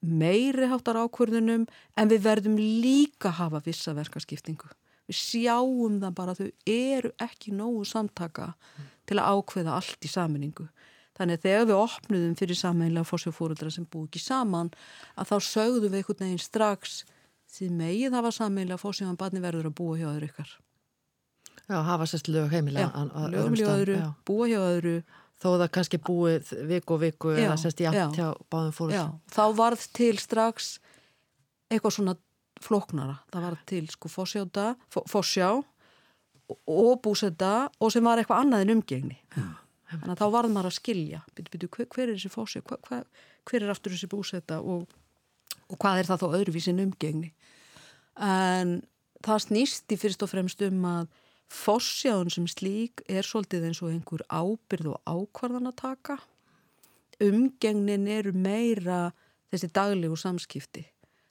Speaker 3: meiri háttar ákvörðunum en við verðum líka að hafa vissa verkaskiptingu. Við sjáum það bara að þau eru ekki nógu samtaka til að ákveða allt í saminningu. Þannig að þegar við opnuðum fyrir sameinlega fórsjófórundra sem búið ekki saman að þá sögðum við einhvern veginn strax því megið hafa sameinlega fórsjófan barni verður að búa hjá öðru ykkar.
Speaker 2: Já, hafa sérst lög heimilega.
Speaker 3: Já, lögum hjá öðru, búa hjá öðru
Speaker 2: þó það kannski búið viku og viku já, eða sérst jæmt hjá báðum.
Speaker 3: Já, þá varð til strax eitthvað svona floknara. Það varð til sko fórsjáta, fórsjá og búsetta og sem var eitthvað annað en umgengni. Já. Þannig að þá varð maður að skilja, byrju, byrju, hver, hver er þessi fórsjá, hver, hver, hver er aftur þessi búsetta og, og hvað er það þá öðruvísin umgengni. En það snýst í fyrst og fremst um að Fossjáðun sem slík er svolítið eins og einhver ábyrð og ákvarðan að taka. Umgengnin eru meira þessi daglegu samskipti.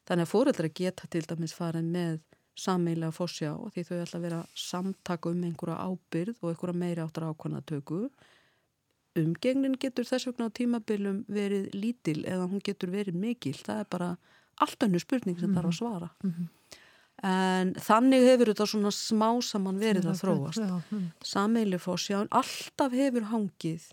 Speaker 3: Þannig að fóreldra geta til dæmis farin með sammeila fossjá og því þau ætla að vera samtaka um einhverja ábyrð og einhverja meira áttar ákvarðanatöku. Umgengnin getur þess vegna á tímabilum verið lítil eða hún getur verið mikil. Það er bara allt önnu spurning sem mm -hmm. þarf að svara. Mm -hmm en þannig hefur þetta svona smá saman verið að þróast hm. sameili fórsján alltaf hefur hangið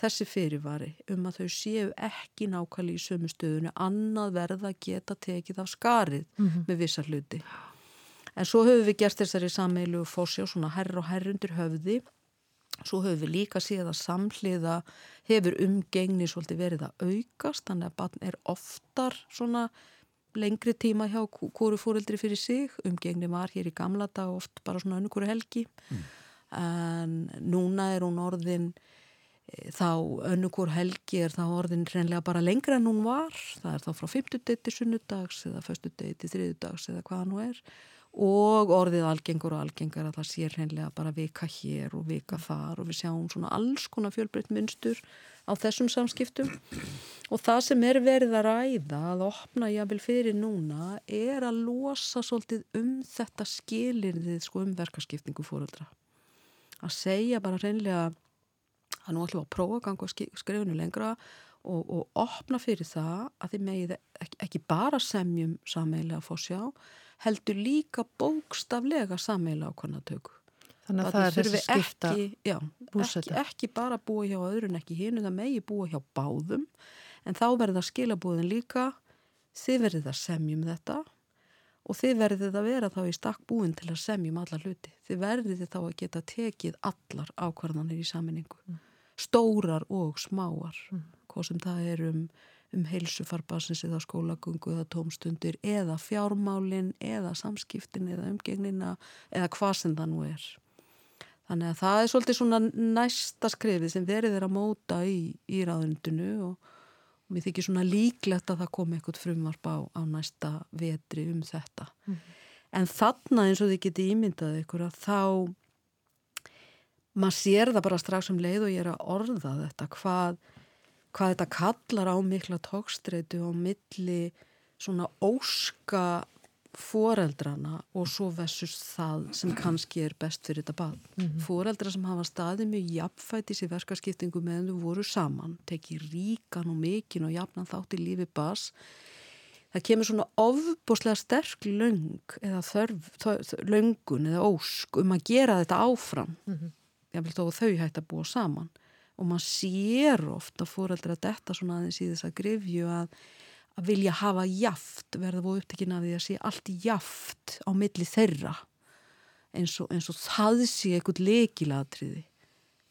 Speaker 3: þessi fyrirvari um að þau séu ekki nákvæmlega í sömu stöðunni annað verða geta tekið af skarið mm -hmm. með vissa hluti en svo höfum við gert þessari sameilu fórsjá svona herr og herrundir höfði svo höfum við líka séð að samhliða hefur umgengni svolítið verið að aukast þannig að barn er oftar svona lengri tíma hjá hverju fóreldri fyrir sig. Umgengni var hér í gamla dag oft bara svona önnu hverju helgi. Mm. en núna er hún orðin e, þá önnu hverju helgi er þá orðin reynlega bara lengra en hún var. Það er þá frá 50 degi til sunnudags eða förstu degi til þriðudags eða hvaða nú er. Og orðið algengur og algengar að það sé reynlega bara vika hér og vika þar og við sjáum svona alls konar fjölbreytt munstur á þessum samskiptum. Og það sem er verið að ræða að opna jáfnvel fyrir núna er að losa svolítið um þetta skilirðið sko um verkarskiptingu fóröldra að segja bara reynlega að nú ætlum við að prófa að ganga skrifinu lengra og, og opna fyrir það að þið megið ekki, ekki bara semjum sammeila að fá sjá heldur líka bókstaflega sammeila á konatöku
Speaker 2: Þannig að það er þessi skipta
Speaker 3: ekki, já, ekki, ekki bara búa hjá öðrun ekki hínu, það megi búa hjá báðum. En þá verður það skilabúðin líka þið verður það semjum þetta og þið verður það vera þá í stakk búin til að semjum alla hluti. Þið verður þið þá að geta tekið allar ákvarðanir í saminningu mm. stórar og smáar. Mm. hvað sem það er um um heilsufarbassins eða skólagungu eða tómstundir eða fjármálin eða samskiptin eða umgegnina eða hvað sem það nú er Þannig að það er svolítið svona næsta skrifið sem verið er að móta í, í ráðundinu og, og mér þykir svona líklegt að það komi eitthvað frumvarp á, á næsta vetri um þetta. Mm. En þarna eins og þið geti ímyndað ykkur að þá maður sér það bara strax um leið og ég er að orða þetta hvað, hvað þetta kallar á mikla tókstreitu á milli svona óska foreldrana og svo versus það sem kannski er best fyrir þetta bad. Mm -hmm. Foreldra sem hafa staðið mjög jafnfætis í verkarskiptingu meðan þau voru saman, tekið ríkan og mikin og jafnan þátt í lífi bas það kemur svona ofboslega sterk löng eða þörf, löngun eða ósk um að gera þetta áfram mm -hmm. ég vil þó þau hægt að búa saman og maður sér ofta foreldra þetta svona aðeins í þess að grifju að að vilja hafa jaft verða búið upptekinn af því að sé allt jaft á milli þeirra. Eins og, eins og það sé eitthvað leikilatriði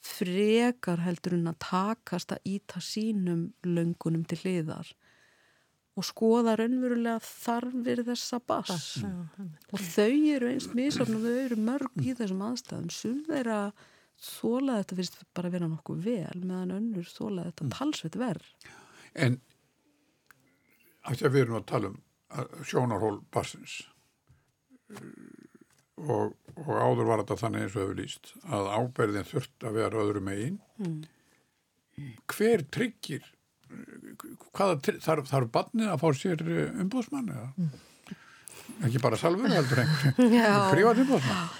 Speaker 3: frekar heldur hún að takast að íta sínum löngunum til hliðar og skoða raunverulega þarfir þessa bass mm. og þau eru eins misafn og þau eru mörg í þessum aðstæðum. Sem þeirra þóla þetta fyrst bara vera nokkuð vel meðan önnur þóla þetta mm. talsveit verð
Speaker 1: En að við erum að tala um sjónarhól barsins og, og áður var þetta þannig eins og hefur líst að áberðin þurft að vera öðru megin. Mm. hver tryggir hvaða þarf, þarf barnið að fá sér eh, umbúðsmann eða? Mm. ekki bara salver [LAUGHS] heldur privat umbúðsmann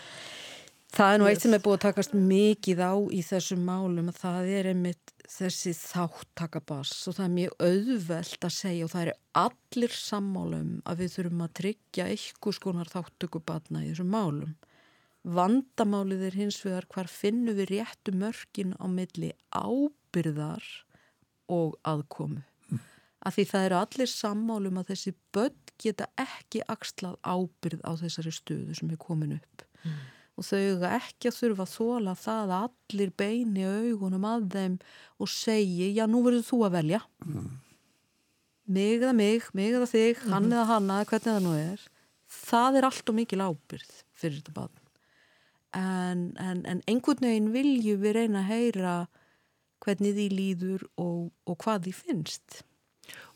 Speaker 3: Það er nú eitt sem er búið að takast mikið á í þessum málum að það er einmitt þessi þáttakabass og það er mjög auðvelt að segja og það eru allir sammálum að við þurfum að tryggja eitthvað skonar þáttökubatna í þessum málum. Vandamálið er hins vegar hvar finnum við réttu mörkin á milli ábyrðar og aðkomu. Mm. Af því það eru allir sammálum að þessi börn geta ekki axlað ábyrð á þessari stöðu sem er komin upp. Mm og þau ekki að þurfa að þóla það að allir beini augunum að þeim og segi, já nú verður þú að velja. Mm. mig eða mig, mig eða þig mm hann eða hanna, hvernig það nú er. Það er allt og mikil ábyrð fyrir þetta barn. En, en, en einhvern veginn viljum við reyna að heyra hvernig því líður og, og hvað því finnst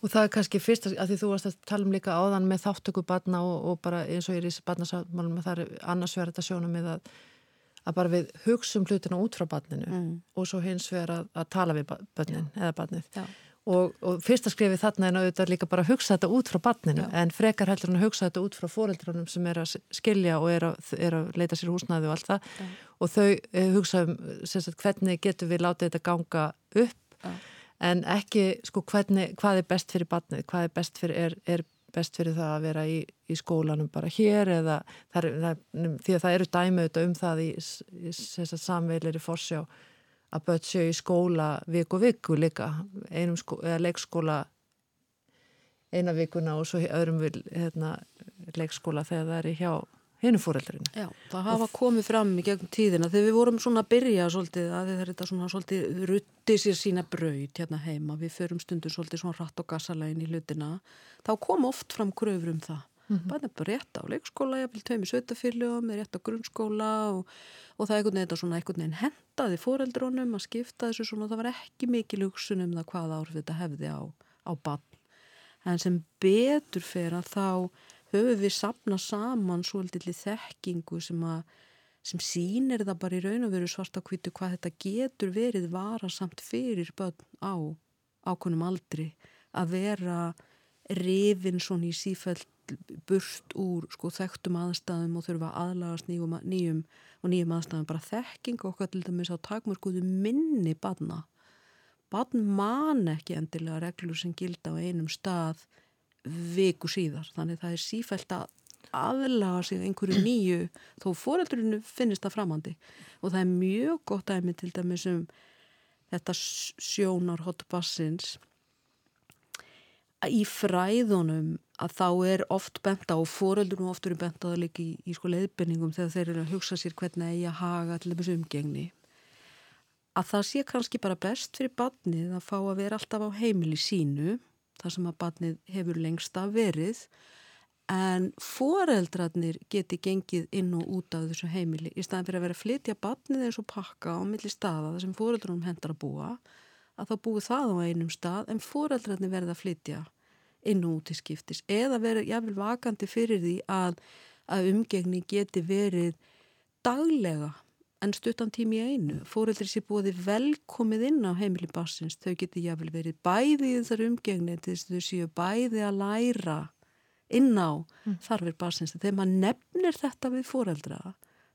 Speaker 2: Og það er kannski fyrst að því þú varst að tala um líka áðan með þáttöku barna og, og bara eins og ég er í þessi barnasáttmálum að það er annars verið þetta sjónum með að, að bara við hugsum hlutina út frá barninu mm. og svo hins verið að, að tala við barnin Já. eða barnið. Og, og fyrsta skrifið þarna er auðvitað líka bara að hugsa þetta út frá barninu Já. en frekar heldur hann að hugsa þetta út frá fóreldrunum sem er að skilja og er að, er að leita sér húsnaði og allt það Já. og þau eh, hugsa um sagt, hvernig getur við látið þetta ganga upp en ekki sko hvernig, hvað er best fyrir barnið, hvað er best fyrir, er, er best fyrir það að vera í, í skólanum bara hér eða það er, það, því að það eru dæmauta um það í, í, í samveilir í forsjá að börn séu í skóla viku viku líka. Einum skó, leikskóla eina vikuna og svo öðrum vil hérna, leikskóla þegar það er í hjá hennu fóreldurinn.
Speaker 3: Já, það hafa komið fram í gegnum tíðina þegar við vorum svona að byrja svolítið að þetta svona svolítið rutti sér sína braut hérna heima, við förum stundur svolítið svona rætt og gassalegin í hlutina þá kom oft fram kröfur um það mm -hmm. bara bara rétt á leikskóla ég vil tömi sötafyrljum, rétt á grunnskóla og, og það er einhvern veginn svona einhvern veginn hendaði fóreldrónum að skipta þessu svona, það var ekki mikil hugsun um það hvað áhrif þetta hefði á, á bann en sem betur fyrir að þá höfum við sapna saman svolítið þekkingu sem, sem sínir það bara í raun og veru svart á kvitu hvað þetta getur verið varasamt fyrir börn á ákonum aldri að vera rifin svona í sífælt burt úr sko þekktum aðstæðum og þurfa aðlagast nýjum, nýjum og nýjum aðstæðum. Bara þekking okkar til dæmis á takmörkuðu minni badna badn man ekki endilega reglur sem gilda á einum stað viku síðar. Þannig það er sífælt að aðlaga sig einhverju [CLEARS THROAT] nýju þó foreldrunu finnist það framandi. Og það er mjög gott aðeins til dæmis um þetta sjónar hotbassins í fræðunum að þá er oft bent á og foreldrunum oft eru bent á það líka í, í sko leiðbenningum þegar þeir eru að hugsa sér hvernig eigi að haga til þessu umgengni að það sé kannski bara best fyrir barnið að fá að vera alltaf á heimili sínu þar sem að barnið hefur lengst að verið en foreldrarnir geti gengið inn og út af þessu heimili. Í staðan fyrir að vera að flytja barnið eins og pakka á milli staða þar sem foreldrunum hendar að búa að þá búi það á einum stað en foreldrarnir verða að flytja inn og út í skiptis. Eða vera jáfnvel vakandi fyrir því að, að umgengni geti verið daglega en stuttan tími í einu. Fóreldri sé búið velkomið inn á heimili bassins. Þau geti jáfnvel verið bæði í þessar umgengni til þess að þau séu bæði að læra inn á mm. þarfir bassins. Þegar maður nefnir þetta við fóreldra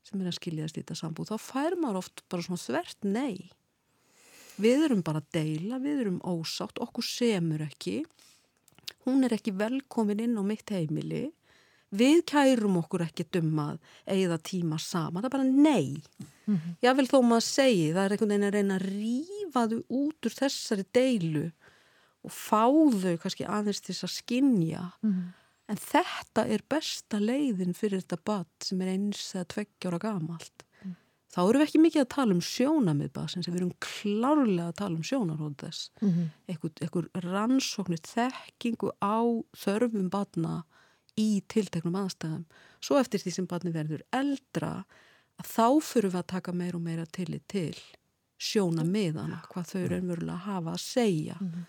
Speaker 3: sem er að skiljaðast í þetta sambúð, þá fær maður oft bara svona þvert nei. Við erum bara að deila, við erum ósátt, okkur semur ekki. Hún er ekki velkomin inn á mitt heimili við kærum okkur ekki dummað eða tíma sama, það er bara nei mm -hmm. ég vil þó maður segi það er einhvern veginn að reyna að rýfa þau út úr þessari deilu og fá þau kannski aðeins til þess að skinja mm -hmm. en þetta er besta leiðin fyrir þetta bad sem er eins eða tveggjára gamalt mm -hmm. þá eru við ekki mikið að tala um sjónamið sem við erum klárlega að tala um sjónarhóð þess eitthvað rannsóknir þekkingu á þörfum badna í tilteknum aðstæðum. Svo eftir því sem barni verður eldra að þá fyrir við að taka meir og meira tillit til sjóna miðana hvað þau eru einverulega að hafa að segja mm -hmm.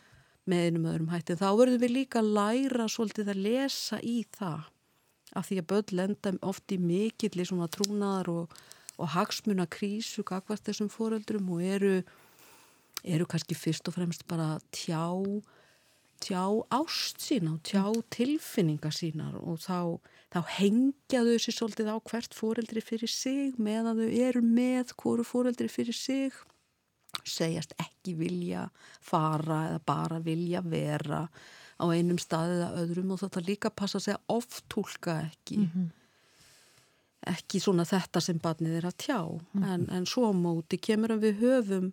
Speaker 3: með einum öðrum hætti. Þá verður við líka að læra svolítið að lesa í það af því að börn lenda oft í mikill í svona trúnaðar og, og hagsmuna krísu kakvart þessum fóreldrum og eru, eru kannski fyrst og fremst bara tjá tjá ást sína og tjá tilfinninga sínar og þá, þá hengjaðu þessi svolítið á hvert fóreldri fyrir sig meðan þau eru með hverju fóreldri fyrir sig segjast ekki vilja fara eða bara vilja vera á einum stað eða öðrum og þetta líka passa að oftúlka ekki mm -hmm. ekki svona þetta sem barnið er að tjá mm -hmm. en, en svo móti kemur að við höfum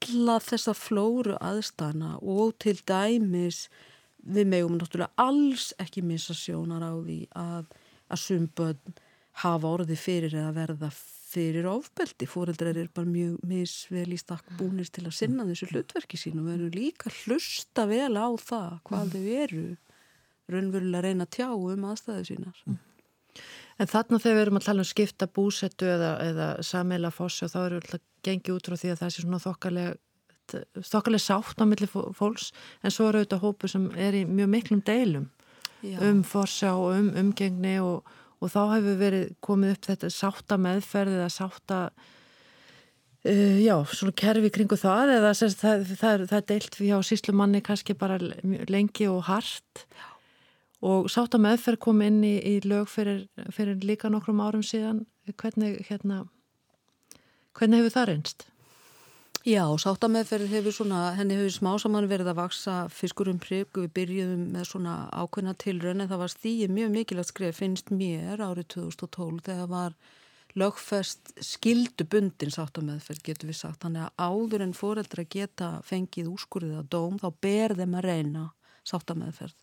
Speaker 3: alla þessa flóru aðstana og til dæmis við megum náttúrulega alls ekki missa sjónar á því að, að sumbönd hafa orði fyrir eða verða fyrir ofbeldi. Fóreldrar er bara mjög misvel í stakk búnir til að sinna þessu hlutverki sín og við erum líka hlusta vel á það hvað mm. þau eru raunverulega reyna að tjá um aðstæðu sínar. Mm.
Speaker 2: En þarna þegar við erum að tala um skipta búsettu eða, eða sameila fossi og þá við alltaf gengið út frá því að það sé svona þokkalega þokkalega sátt á milli fólks en svo eru auðvitað hópu sem er í mjög miklum deilum Já. um fossi og um umgengni og og þá hefur verið komið upp þetta sátta meðferð eða sátta uh, já, svona kerfi kringu það eða það, það, það, það er deilt við á síslumanni kannski bara lengi og hart. Og sátta meðferð kom inn í, í lög fyrir, fyrir líka nokkrum árum síðan. Hvernig hérna hvernig hefur það reynst?
Speaker 3: Já, sáttameðferð hefur svona, henni hefur smá saman verið að vaksa fiskurum prigg og við byrjuðum með svona ákveðna tilrönd en það var stíið mjög mikilvægt skrif finnst mér árið 2012 þegar var lögfest skildubundin sáttameðferð getur við sagt, þannig að áður en fóreldra geta fengið úrskurðið að dóm þá ber þeim að reyna sáttameðferð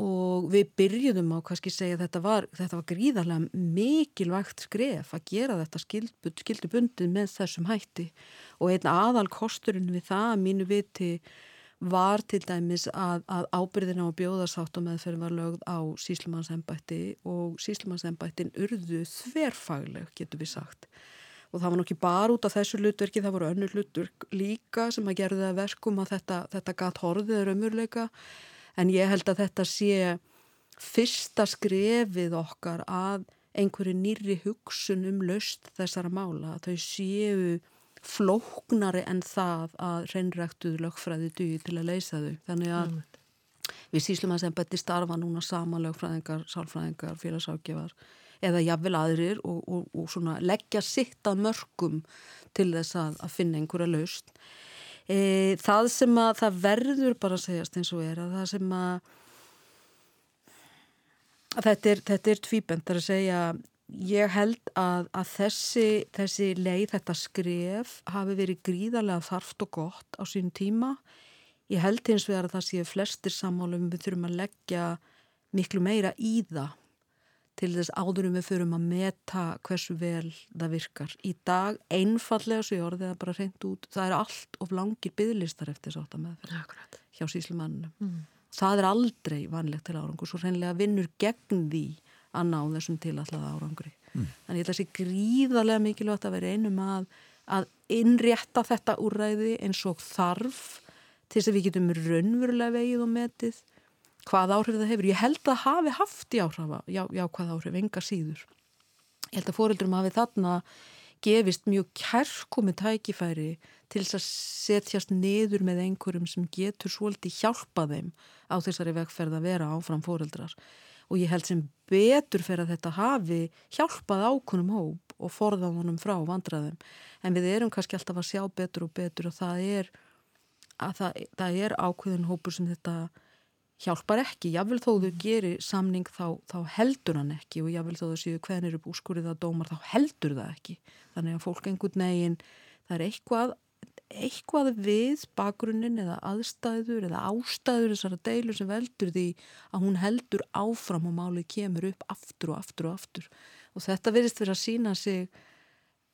Speaker 3: og við byrjuðum á kannski segja þetta var, þetta var gríðarlega mikilvægt skref að gera þetta skildubundið með þessum hætti. Og einn aðal kosturinn við það að mínu viti var til dæmis að, að ábyrðina á bjóðarsátt og meðferð var lögð á síslumannsembætti og síslumannsembættin urðu þverfagleg getur við sagt. Og það var nokkið bara út af þessu hlutverki, það voru önnur hlutverk líka sem að gerða verkum að þetta, þetta gatt horfið er ömurleika en ég held að þetta sé fyrsta skrefið okkar að einhverju nýri hugsun um löst þessara mála, að þau séu flóknari en það að reynræktuð lögfræði duði til að leysa þau. Þannig að mm. við síslum að sem beti starfa núna sama lögfræðingar, sálfræðingar, félagsákjafar eða jafnvel aðrir og, og, og leggja sitt að mörgum til þess að, að finna einhverja löst e, það sem að það verður bara að segjast eins og er að það sem að, að þetta er, er tvíbent þar að segja ég held að, að þessi, þessi leið, þetta skref hafi verið gríðarlega þarft og gott á sín tíma. Ég held hins vegar að það séu flestir sammálum við þurfum að leggja miklu meira í það til þess áðurum við förum að meta hversu vel það virkar. Í dag einfallega svo ég orðið að bara reynd út, það er allt of langir bygglistar eftir sátt að meðferð hjá síslumannum. Mm. Það er aldrei vanlegt til árangur, svo reynlega vinnur gegn því að ná þessum tilallaða árangri. Mm. Þannig ég held að það sé gríðarlega mikilvægt að vera einum að, að innrétta þetta úræði eins og þarf til þess að við getum raunverulega vegið og metið hvað áhrif það hefur. Ég held að hafi haft í áhrafa, já, já hvað áhrif, enga síður. Ég held að fóreldurum hafi þarna gefist mjög kærkomi tækifæri til þess að setjast niður með einhverjum sem getur svolítið hjálpa þeim á þessari vegferð að vera áfram fóreldrar. Og ég held sem betur fyrir að þetta hafi hjálpað ákunum hóp og forðað honum frá vandraðum. En við erum kannski alltaf að sjá betur og betur og það er, það, það er ákveðin hópur sem þetta hjálpar ekki, jáfnvel þó þau gerir samning þá, þá heldur hann ekki og jáfnvel þó þau séu hvernig eru búskurðið að dómar þá heldur það ekki. Þannig að fólk einhvern veginn það er eitthvað, eitthvað við bakgrunnin eða aðstæður eða ástæður þessara deilur sem veldur því að hún heldur áfram og málið kemur upp aftur og aftur og aftur. Og þetta verist verið að sína sig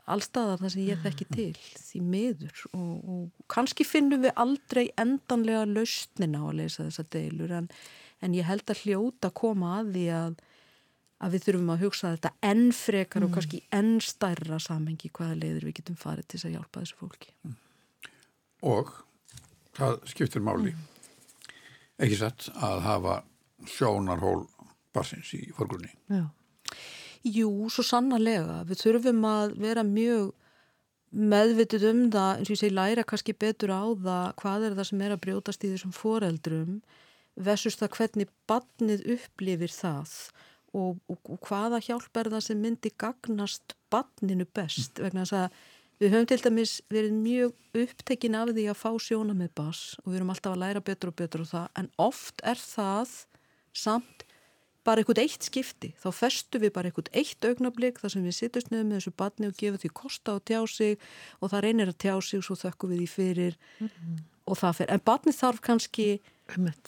Speaker 3: allstaðar það sem ég þekki til því miður og, og kannski finnum við aldrei endanlega lausnin á að leysa þessa deilur en, en ég held að hljóta koma að því að, að við þurfum að hugsa þetta enn frekar mm. og kannski enn stærra samhengi hvaða leiður við getum farið til að hjálpa þessu fólki mm.
Speaker 1: Og það skiptir máli mm. ekki sett að hafa sjónarhól barsins í forgrunni
Speaker 2: Já
Speaker 3: Jú, svo sannarlega. Við þurfum að vera mjög meðvitið um það, eins og ég segi læra kannski betur á það hvað er það sem er að brjótast í þessum foreldrum versus það hvernig barnið upplifir það og, og, og hvaða hjálp er það sem myndi gagnast barninu best. Vegna þess að Við höfum til dæmis verið mjög upptekin af því að fá sjóna með bass og við erum alltaf að læra betur og betur og það. En oft er það samt bara eitthvað eitt skipti. Þá festu við bara eitthvað eitt augnablík þar sem við sittust niður með þessu barni og gefum því kosta á tjá sig og það reynir að tjá sig og svo þökkum við því fyrir mm -hmm. og það fyrir. En barni þarf kannski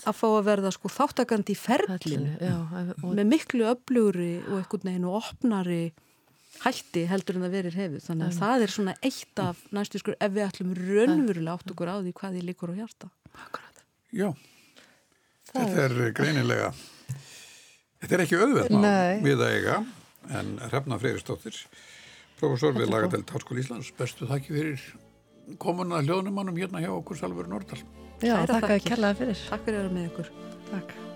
Speaker 3: að fá að verða sko þáttakandi í ferlinu með miklu öflugri og eitthvað neginn og opnari hætti heldur en það verir hefur þannig að það er svona eitt af næstu skur ef við ætlum raunverulega átt okkur á því hvað því líkur á hjarta
Speaker 2: Akkurat.
Speaker 1: Já, það þetta er, er greinilega þetta er ekki auðverðna við að eiga en Hrefna Freyristóttir profesor við Lagadelt Háskóli Íslands bestu þakki fyrir komuna hljóðnumannum hérna hjá okkur Salver Nordal
Speaker 2: Já, þakka að kellaði fyrir
Speaker 3: Takk fyrir að vera með ykkur.
Speaker 2: Takk